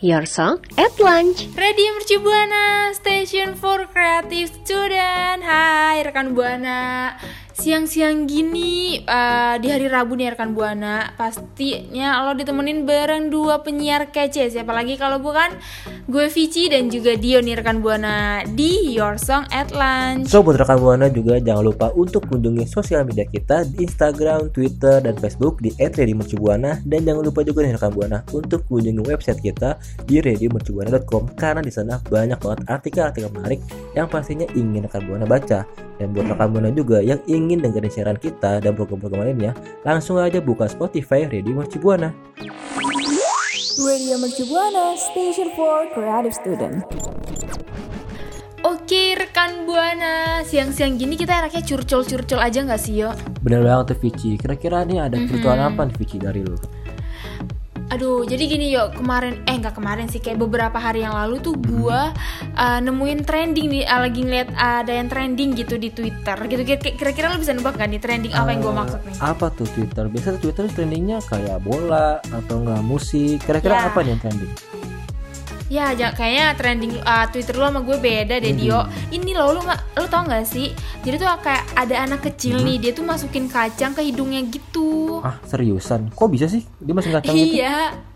Your Song at Lunch. Radio Mercu Buana, Station for Creative Student. Hai rekan Buana. Siang-siang gini eh, di hari Rabu nih rekan Buana, pastinya lo ditemenin bareng dua penyiar kece. Siapa lagi kalau bukan gue Vici dan juga Dio nih rekan Buana di Your Song at Lunch. So buat rekan Buana juga jangan lupa untuk kunjungi sosial media kita di Instagram, Twitter, dan Facebook di @radiomercubuana dan jangan lupa juga nih rekan Buana untuk kunjungi website kita di radiomercubuana.com karena di sana banyak banget artikel-artikel menarik yang pastinya ingin rekan Buana baca. Dan buat rekan Buana juga yang ingin dengerin siaran kita dan program-program lainnya, langsung aja buka Spotify Radio Mercubuana. Radio Mercu Buana, Station for Creative Student. Oke rekan Buana, siang-siang gini kita enaknya curcol-curcol aja nggak sih yo? Bener banget tuh Vici. Kira-kira nih ada kebutuhan apa nih Vici dari lu? Aduh, jadi gini yo kemarin eh nggak kemarin sih kayak beberapa hari yang lalu tuh gua uh, nemuin trending nih uh, lagi ngeliat ada yang trending gitu di Twitter gitu Kira- kira-kira lo bisa nebak gak nih trending apa yang gua Eh, maksud nih? Apa tuh Twitter? Biasa tuh Twitter trendingnya kayak bola atau enggak musik. Kira-kira Ya. apa nih yang trending? Ya, kayaknya trending uh, Twitter lu sama gue beda deh Dio. Ini loh lu nggak lu tau gak sih? Jadi tuh kayak ada anak kecil nih, dia tuh masukin kacang ke hidungnya gitu. Ah seriusan? Kok bisa sih? Dia masih kacang gitu? Iya.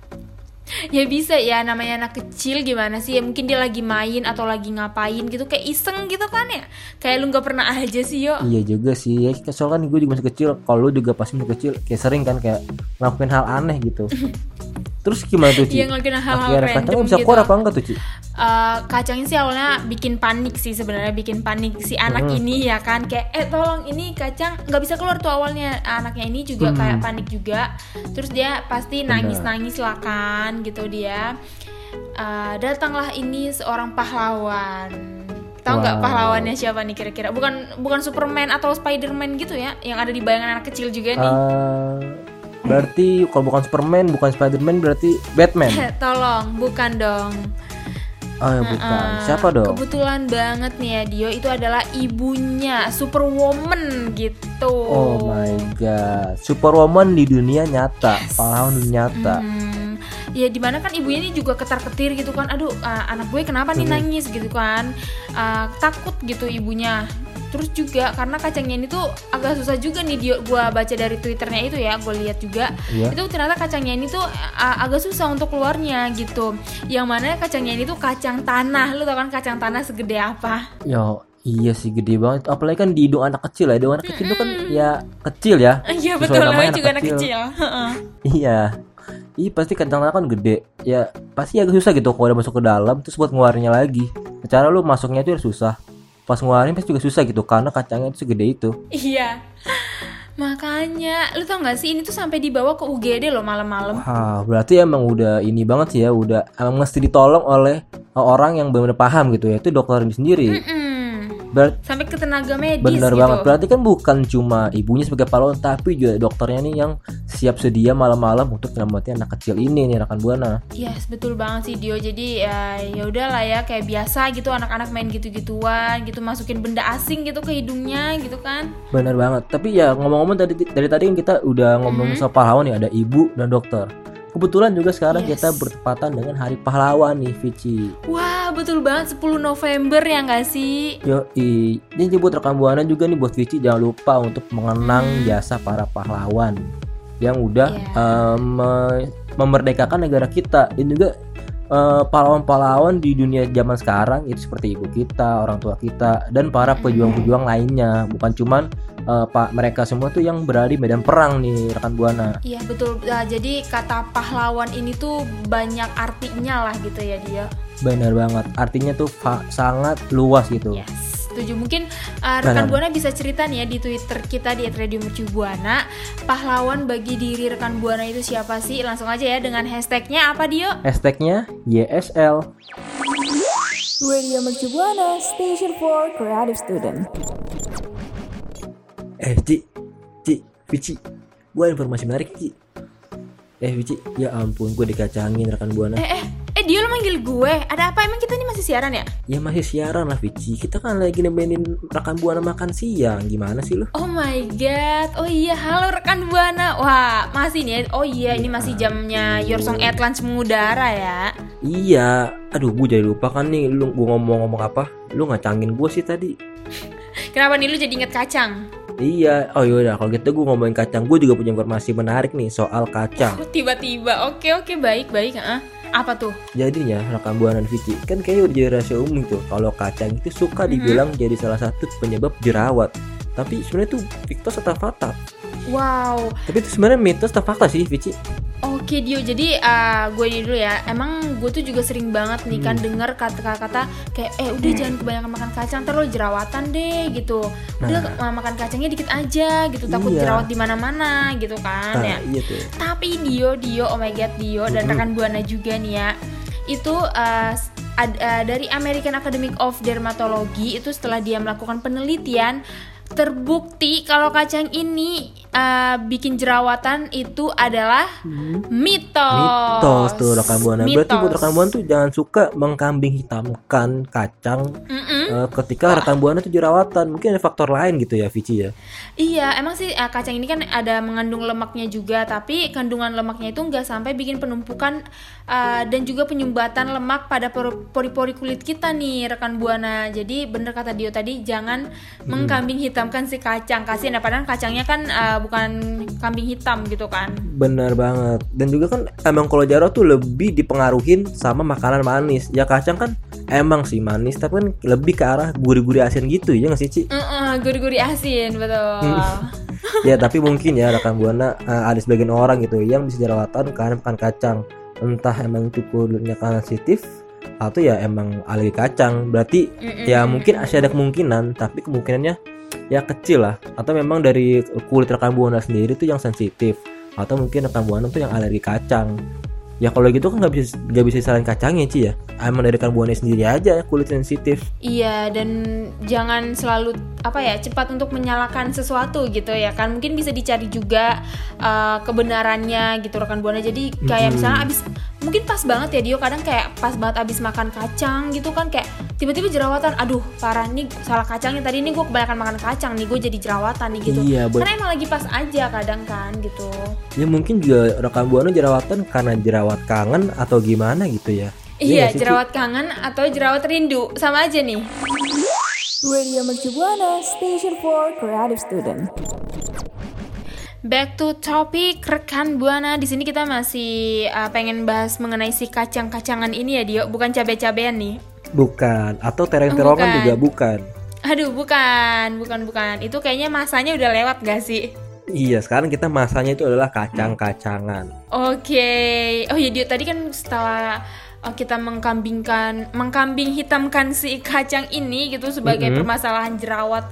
Ya bisa ya namanya anak kecil gimana sih ya mungkin dia lagi main atau lagi ngapain gitu kayak iseng gitu kan ya kayak lu nggak pernah aja sih yo Iya juga sih. Ya, soalnya kan gue juga masih kecil. Kalau lu juga pasti masih kecil, kayak sering kan kayak ngelakuin hal aneh gitu. Terus gimana tuh Ci? Iya, ngelakuin hal-hal random kacangnya bisa gitu. keluar apa enggak tuh Ci? Eh, kacangnya sih awalnya bikin panik sih sebenarnya bikin panik si anak Hmm. ini ya kan kayak eh tolong ini kacang nggak bisa keluar tuh awalnya anaknya ini juga Hmm. kayak panik juga terus dia pasti nangis nangis lah kan gitu dia Eh, datanglah ini seorang pahlawan tahu nggak Wow. pahlawannya siapa nih kira-kira bukan bukan Superman atau Spiderman gitu ya yang ada di bayangan anak kecil juga nih Eh, berarti kalau bukan Superman, bukan Spiderman berarti Batman. tolong bukan dong Oh ya bukan. Uh, Siapa dong? Kebetulan banget nih ya Dio itu adalah ibunya Superwoman gitu. Oh my god, Superwoman di dunia nyata, pahlawan dunia nyata. Hmm, ya di mana kan ibunya ini juga ketar ketir gitu kan. Aduh uh, anak gue kenapa nih Hmm. nangis gitu kan? Uh, takut gitu ibunya. Terus juga karena kacangnya ini tuh agak susah juga nih Dio gua baca dari twitternya itu ya, gue lihat juga Iya. itu ternyata kacangnya ini tuh uh, agak susah untuk keluarnya gitu. Yang mana kacangnya ini tuh kacang tanah. Lu tau kan kacang tanah segede apa? Yo, iya sih gede banget. Apalagi kan di hidung anak kecil ya. Hidung anak kecil itu kan ya kecil ya. Iya betul namanya anak juga anak kecil. kecil. Iya. Iya pasti kacang tanah kan gede. Ya pasti agak susah gitu kalau udah masuk ke dalam terus buat ngeluarinnya lagi. Cara lu masuknya itu ya susah. Pas ngeluarin pasti juga susah gitu karena kacangnya itu segede itu. Iya. Makanya, lu tau gak sih ini tuh sampai dibawa ke UGD loh malam-malam. Wah, berarti emang udah ini banget sih ya, udah emang mesti ditolong oleh orang yang benar-benar paham gitu ya. Itu dokter ini sendiri. Hmm. Ber- Sampai ke tenaga medis bener gitu. banget. Berarti kan bukan cuma ibunya sebagai pahlawan tapi juga dokternya nih yang siap sedia malam-malam untuk nyelamatin anak kecil ini nih rekan buana. Yes, betul banget sih Dio. Jadi ya ya udahlah ya kayak biasa gitu anak-anak main gitu-gituan gitu masukin benda asing gitu ke hidungnya gitu kan. Benar banget. Tapi ya ngomong-ngomong tadi dari tadi kan kita udah ngomong soal pahlawan nih ada ibu dan dokter. Kebetulan juga sekarang Yes. kita bertepatan dengan Hari Pahlawan nih, Vici. Wah, betul banget 10 November ya nggak sih? Yo, ini buat rekan buana juga nih buat Vici jangan lupa untuk mengenang jasa para pahlawan yang udah Iya. eh, me- memerdekakan negara kita dan juga eh, pahlawan-pahlawan di dunia zaman sekarang itu seperti ibu kita, orang tua kita dan para pejuang-pejuang lainnya. Bukan cuman eh, pak mereka semua tuh yang berada di medan perang nih rekan buana. Iya betul. Nah, jadi kata pahlawan ini tuh banyak artinya lah gitu ya dia. Benar banget. Artinya tuh sangat luas gitu. Yes, setuju. Mungkin uh, rekan Nah, nah. Buana bisa cerita nih ya di Twitter kita di @radio Mercu Buana, pahlawan bagi diri rekan Buana itu siapa sih? Langsung aja ya dengan hashtagnya apa Dio? Hashtagnya YSL. Radio Mercu Buana, Station for Creative Student. Eh, Ci, Ci, Vici, gue informasi menarik, Ci. Eh, Vici, ya ampun, gue dikacangin rekan buana. Eh eh Dio lo manggil gue. Ada apa? Emang kita ini masih siaran ya? Ya masih siaran lah, Vici. Kita kan lagi nemenin rekan buana makan siang. Gimana sih lo? Oh my god. Oh iya, halo rekan Buana. Wah, masih nih. ya? Oh iya, ini masih jamnya Your Song at Lunch mengudara ya. Iya, aduh, gue jadi lupa kan nih. Lu gue ngomong-ngomong apa? Lu ngacangin gue sih tadi. Kenapa nih lu jadi inget kacang? Iya, oh yaudah kalau gitu gue ngomongin kacang. Gue juga punya informasi menarik nih soal kacang. Oh, tiba-tiba. Oke, oke, baik, baik. Heeh. Apa tuh? Jadinya rekan buana dan Vici kan kayaknya udah jadi rahasia umum tuh kalau kacang itu suka dibilang jadi salah satu penyebab jerawat. Tapi sebenarnya itu mitos atau fakta? Wow. Tapi itu sebenarnya mitos atau fakta sih, Vici? Oke Dio, jadi uh, gue ini dulu ya. Emang gue tuh juga sering banget nih kan denger kata-kata kayak eh udah jangan kebanyakan makan kacang terus jerawatan deh gitu. Udah uh, makan kacangnya dikit aja gitu takut Iya. jerawat di mana-mana gitu kan ya. Nah, iya tuh. Tapi Dio, Dio, oh my god Dio dan rekan Buana juga nih ya. Itu uh, ad- uh, dari American Academy of Dermatology itu setelah dia melakukan penelitian terbukti kalau kacang ini uh, bikin jerawatan itu adalah mitos. Mitos tuh rekan buana. Berarti buat rekan buana tuh jangan suka mengkambing hitamkan kacang Mm-mm. eh, ketika rekan buana tuh jerawatan. Mungkin ada faktor lain gitu ya, Vici ya. Iya, emang sih uh, kacang ini kan ada mengandung lemaknya juga, tapi kandungan lemaknya itu nggak sampai bikin penumpukan uh, dan juga penyumbatan lemak pada por- pori-pori kulit kita nih, rekan buana. Jadi bener kata Dio tadi, jangan mengkambing hitamkan si kacang. Kasihan, ya, padahal kacangnya kan uh, bukan kambing hitam gitu kan. Benar banget. Dan juga kan emang kalau jerawat tuh lebih dipengaruhin sama makanan manis. Ya kacang kan emang sih manis, tapi kan lebih ke arah gurih-gurih asin gitu ya nggak sih, Ci? Uh-uh, gurih-gurih asin, betul. ya tapi mungkin ya rekan buana eh, ada sebagian orang gitu yang bisa jerawatan karena makan kacang entah emang itu kulitnya karena sensitif atau ya emang alergi kacang berarti Mm-mm. ya mungkin masih ada kemungkinan tapi kemungkinannya ya kecil lah. Atau memang dari kulit rekan buana sendiri tuh yang sensitif. Atau mungkin rekan buana tuh yang alergi kacang. Ya kalau gitu kan nggak bisa nggak bisa disalahin kacangnya Ci ya emang dari buana sendiri aja kulit sensitif. Iya dan jangan selalu apa ya cepat untuk menyalahkan sesuatu gitu ya kan. Mungkin bisa dicari juga uh, kebenarannya gitu rekan buana. Jadi kayak Mhm. misalnya abis mungkin pas banget ya Dio kadang kayak pas banget abis makan kacang gitu kan kayak tiba-tiba jerawatan. Aduh parah nih salah kacangnya tadi nih gue kebanyakan makan kacang nih gue jadi jerawatan nih gitu. Iya, karena emang lagi pas aja kadang kan gitu. Ya mungkin juga rekan buana jerawatan karena jerawat kangen atau gimana gitu ya Iya iya jerawat kangen atau jerawat rindu sama aja nih Radio Mercu Buana, Station for Creative Student. Back to topic rekan buana di sini kita masih uh, pengen bahas mengenai si kacang-kacangan ini ya Dio, bukan cabe-cabean nih. Bukan, atau tereng-terongan Bukan. juga bukan. Aduh, bukan, bukan, bukan. Itu kayaknya masanya udah lewat gak sih? Iya, sekarang kita masanya itu adalah kacang-kacangan. Oke. Oh ya Dio, tadi kan setelah uh, kita mengkambingkan, mengkambing hitamkan si kacang ini gitu sebagai Mm-mm. permasalahan jerawat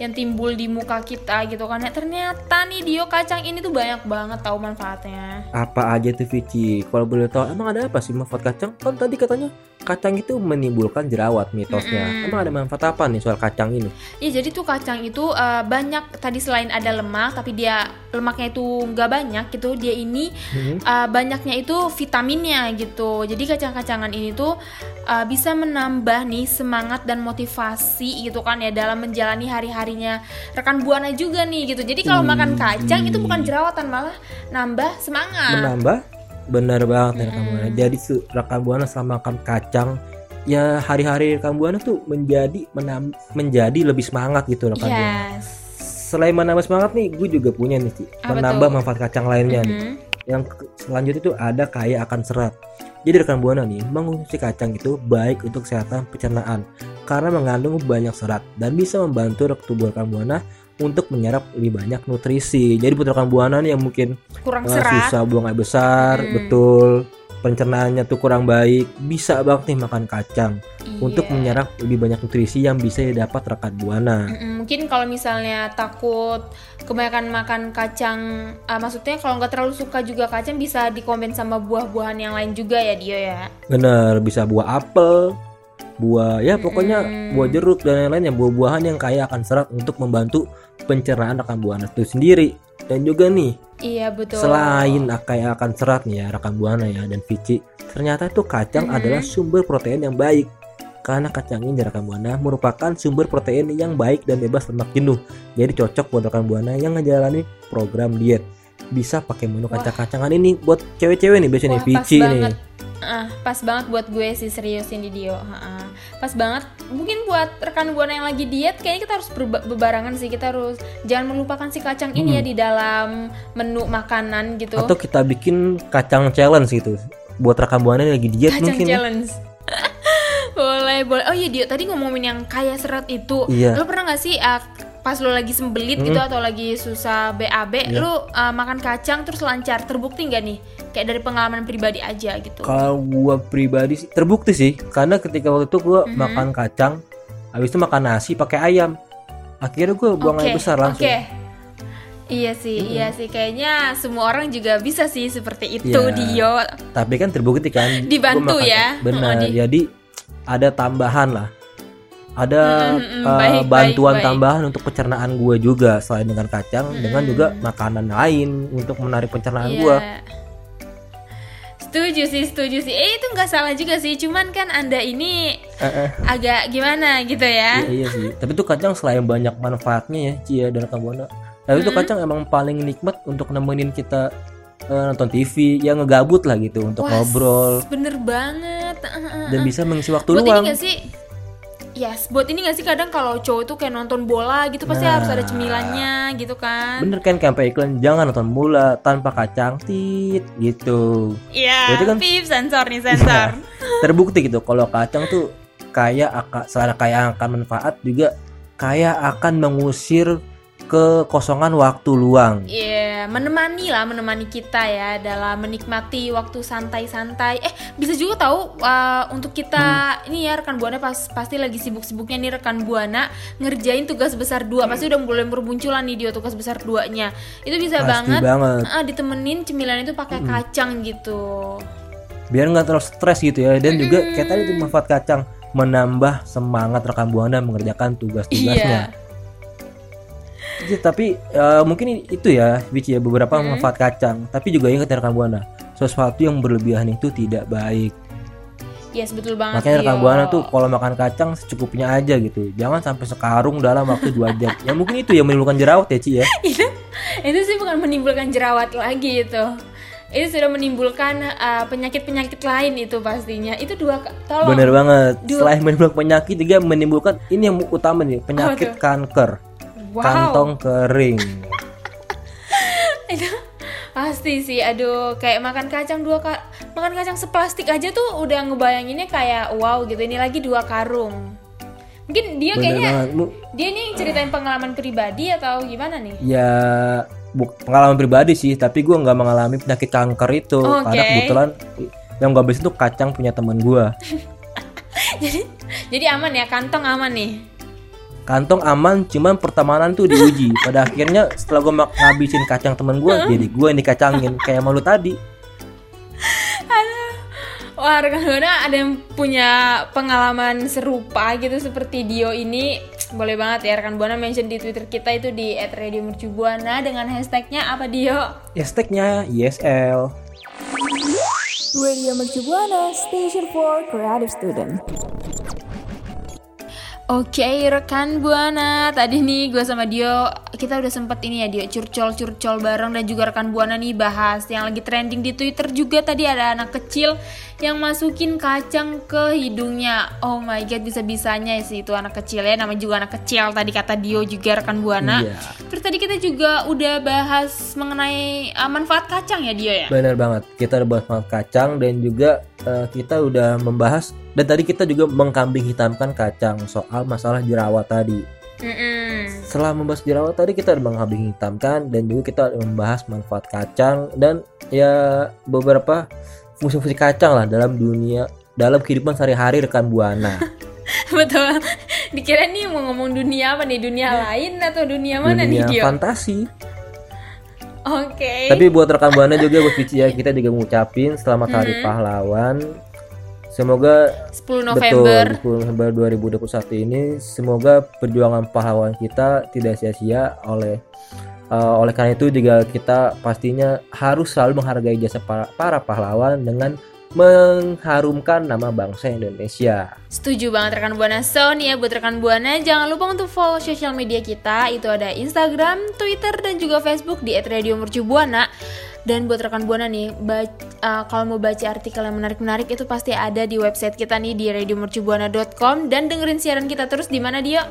yang timbul di muka kita gitu kan. Ya, ternyata nih Dio kacang ini tuh banyak banget tahu manfaatnya. Apa aja tuh Vici? Kalau boleh tahu, emang ada apa sih manfaat kacang? Kan tadi katanya kacang itu menimbulkan jerawat mitosnya. Mm-mm. Emang ada manfaat apa nih soal kacang ini? Ya jadi tuh kacang itu eh, banyak tadi selain ada lemak tapi dia lemaknya itu nggak banyak gitu dia ini Hmm. eh, banyaknya itu vitaminnya gitu. Jadi kacang-kacangan ini tuh eh, bisa menambah nih semangat dan motivasi gitu kan ya dalam menjalani hari-harinya rekan buana juga nih gitu. Jadi kalau Wih. makan kacang itu bukan jerawatan malah nambah semangat. Menambah benar banget nih Mm-mm. buana. Jadi rekan buana selama makan kacang ya hari-hari rekan buana tuh menjadi menam- menjadi lebih semangat gitu rekan buana. Yes. Selain menambah semangat nih, gue juga punya nih Apa menambah tuh? manfaat kacang lainnya nih. Mhm. Yang ke- selanjutnya itu ada kaya akan serat. Jadi rekan buana nih, mengonsumsi kacang itu baik untuk kesehatan pencernaan karena mengandung banyak serat dan bisa membantu tubuh rekan buana untuk menyerap lebih banyak nutrisi. Jadi buat rekan buana nih yang mungkin Kurang serat. susah buang air besar, Hmm. betul. Pencernaannya tuh kurang baik, bisa banget nih makan kacang untuk Iya. menyerap lebih banyak nutrisi yang bisa didapat rekan buana. Mm-mm, mungkin kalau misalnya takut kebanyakan makan kacang, ah, maksudnya kalau nggak terlalu suka juga kacang bisa dikomen sama buah-buahan yang lain juga ya Dio ya. Bener, bisa buah apel, buah ya pokoknya buah jeruk dan lain-lain yang buah-buahan yang kaya akan serat untuk membantu pencernaan rekan buana itu sendiri. Dan juga nih, Iya betul. selain kaya akan serat nih ya rekan buana ya dan Vici, ternyata itu kacang Mhm. adalah sumber protein yang baik. Karena kacang ini rekan buana merupakan sumber protein yang baik dan bebas lemak jenuh. Jadi cocok buat rekan buana yang ngejalani program diet. Bisa pakai menu kacang-kacangan ini buat cewek-cewek nih biasanya Wah, nih Vici nih. Ah, pas banget buat gue sih serius ini Dio. Ha-ha. Pas banget. Mungkin buat rekan buana yang lagi diet, kayaknya kita harus berba- bebarangan sih. Kita harus jangan melupakan si kacang ini ya Hmm. di dalam menu makanan gitu. atau kita bikin kacang challenge gitu buat rekan buana yang lagi diet kacang mungkin ya. challenge. boleh boleh oh iya Dio tadi ngomongin yang kaya serat itu Iya. lo pernah nggak sih uh, pas lo lagi sembelit gitu Mm. atau lagi susah BAB Iya. lo uh, makan kacang terus lancar terbukti nggak nih kayak dari pengalaman pribadi aja gitu kalau gua pribadi sih terbukti sih karena ketika waktu itu gua Mhm. makan kacang habis itu makan nasi pakai ayam akhirnya gua buang Oke, air besar langsung oke. Iya sih, Mm-mm. iya sih. Kayaknya semua orang juga bisa sih seperti itu, Iya. Dio. tapi kan terbukti kan Dibantu makan- ya. benar Oh, di- jadi ada tambahan lah ada Mm, mm, eh, baik, bantuan baik, baik. tambahan untuk pencernaan gua juga selain dengan kacang dengan Mm. juga makanan lain untuk menarik pencernaan Iya. gua Setuju sih, setuju sih. Eh itu nggak salah juga sih. Cuman kan anda ini Eh, eh. agak gimana gitu ya? Iya, iya sih. Tapi tuh kacang selain banyak manfaatnya ya, Cia dan rekan buana. Tapi tuh Hmm. kacang emang paling nikmat untuk nemenin kita eh, nonton TV, ya ngegabut lah gitu untuk Wah, ngobrol Bener banget. dan bisa mengisi waktu buat luang. ini gak sih? Yes, buat ini gak sih kadang kalau cowok tuh kayak nonton bola gitu pasti Nah. harus ada cemilannya gitu kan? Bener kan kayak sampai iklan jangan nonton bola tanpa kacang tit gitu. Iya, Berarti kan- pip sensor nih sensor. Terbukti gitu kalau kacang tuh kaya akan selain kaya akan manfaat juga kaya akan mengusir kekosongan waktu luang. Iya, menemani lah, menemani kita ya dalam menikmati waktu santai-santai. Eh, bisa juga tahu uh, untuk kita Hmm. ini ya rekan buana pas pasti lagi sibuk-sibuknya nih rekan buana ngerjain tugas besar dua. Pasti udah mulai bermunculan nih dia tugas besar duanya. Itu bisa Pasti banget, banget. ah, ditemenin cemilan itu pakai kacang gitu. biar nggak terlalu stres gitu ya dan juga kayak tadi tuh manfaat kacang menambah semangat rekan buana mengerjakan tugas-tugasnya. Iya. Jadi, tapi eh, mungkin itu ya Vici ya beberapa Hmm. manfaat kacang. Tapi juga ingat ya rekan buana sesuatu yang berlebihan itu tidak baik. Yes, betul banget. makanya rekan buana tuh kalau makan kacang secukupnya aja gitu. Jangan sampai sekarung dalam waktu dua jam. Ya mungkin itu yang menimbulkan jerawat ya Ci ya. Itu itu sih bukan menimbulkan jerawat lagi itu itu sudah menimbulkan uh, penyakit-penyakit lain itu pastinya. Itu dua tolong. Bener banget. Dua- selain menimbulkan penyakit juga menimbulkan ini yang utama nih penyakit tuh? kanker wow. kantong kering. Itu pasti sih. Aduh kayak makan kacang dua ka makan kacang seplastik aja tuh udah ngebayanginnya kayak wow gitu. Ini lagi dua karung. Mungkin dia bener kayaknya banget. Dia nih ceritain pengalaman pribadi atau gimana nih? Ya pengalaman pribadi sih tapi gue nggak mengalami penyakit kanker itu. Oke. karena kebetulan yang gue habis itu kacang punya temen gue jadi jadi aman ya? Kantong aman nih kantong aman cuman pertemanan tuh diuji pada akhirnya setelah gue ngabisin kacang temen gue jadi gue yang dikacangin kayak malu tadi Wah rekan buana ada yang punya pengalaman serupa gitu seperti Dio ini boleh banget ya rekan buana mention di Twitter kita itu di @radiomercubuana dengan hashtagnya apa Dio? Hashtagnya ISL. Radio Mercu Buana Station for Creative Student. Oke rekan buana. Tadi nih gue sama Dio kita udah sempet ini ya Dio curcol curcol bareng dan juga rekan buana nih bahas yang lagi trending di Twitter juga. Tadi ada anak kecil yang masukin kacang ke hidungnya. Oh my god bisa bisanya sih itu anak kecil ya. Namanya juga anak kecil tadi kata Dio juga rekan buana. Iya. terus tadi kita juga udah bahas mengenai uh, manfaat kacang ya Dio ya? Benar banget. Kita udah bahas makan kacang dan juga eh, kita udah membahas dan tadi kita juga mengkambing hitamkan kacang soal masalah jerawat tadi. Mm-mm. Setelah membahas jerawat tadi kita udah mengkambing hitamkan dan juga kita membahas manfaat kacang dan ya beberapa fungsi-fungsi kacang lah dalam dunia dalam kehidupan sehari-hari rekan buana. betul dikira nih mau ngomong dunia apa nih dunia lain atau dunia mana nih dunia Dio fantasi. Oke. Tapi buat rekan buana juga buat Vici ya kita juga mengucapin selamat Hari Mhm. Pahlawan. Semoga 10 November. Betul, 10 November 2021 ini semoga perjuangan pahlawan kita tidak sia-sia oleh eh, oleh karena itu juga kita pastinya harus selalu menghargai jasa para, para pahlawan dengan mengharumkan nama bangsa Indonesia. Setuju banget rekan Buana. So nih ya buat rekan Buana jangan lupa untuk follow sosial media kita. Itu ada Instagram, Twitter dan juga Facebook di @radiomercubuana. Dan buat rekan Buana nih, bac- uh, kalau mau baca artikel yang menarik-menarik itu pasti ada di website kita nih di radiomercubuana.com dan dengerin siaran kita terus di mana Dio?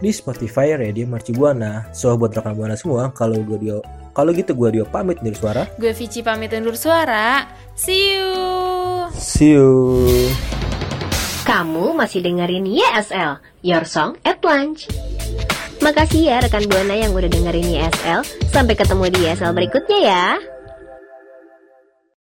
Di Spotify Radio Merci Buana. So buat rekan buana semua, kalau gue Dio, kalau gitu gue Dio pamit dari suara. Gue Vici pamit undur suara. See you. See you. Kamu masih dengerin YSL, Your Song at Lunch. Makasih ya rekan Buana yang udah dengerin YSL. Sampai ketemu di YSL berikutnya ya.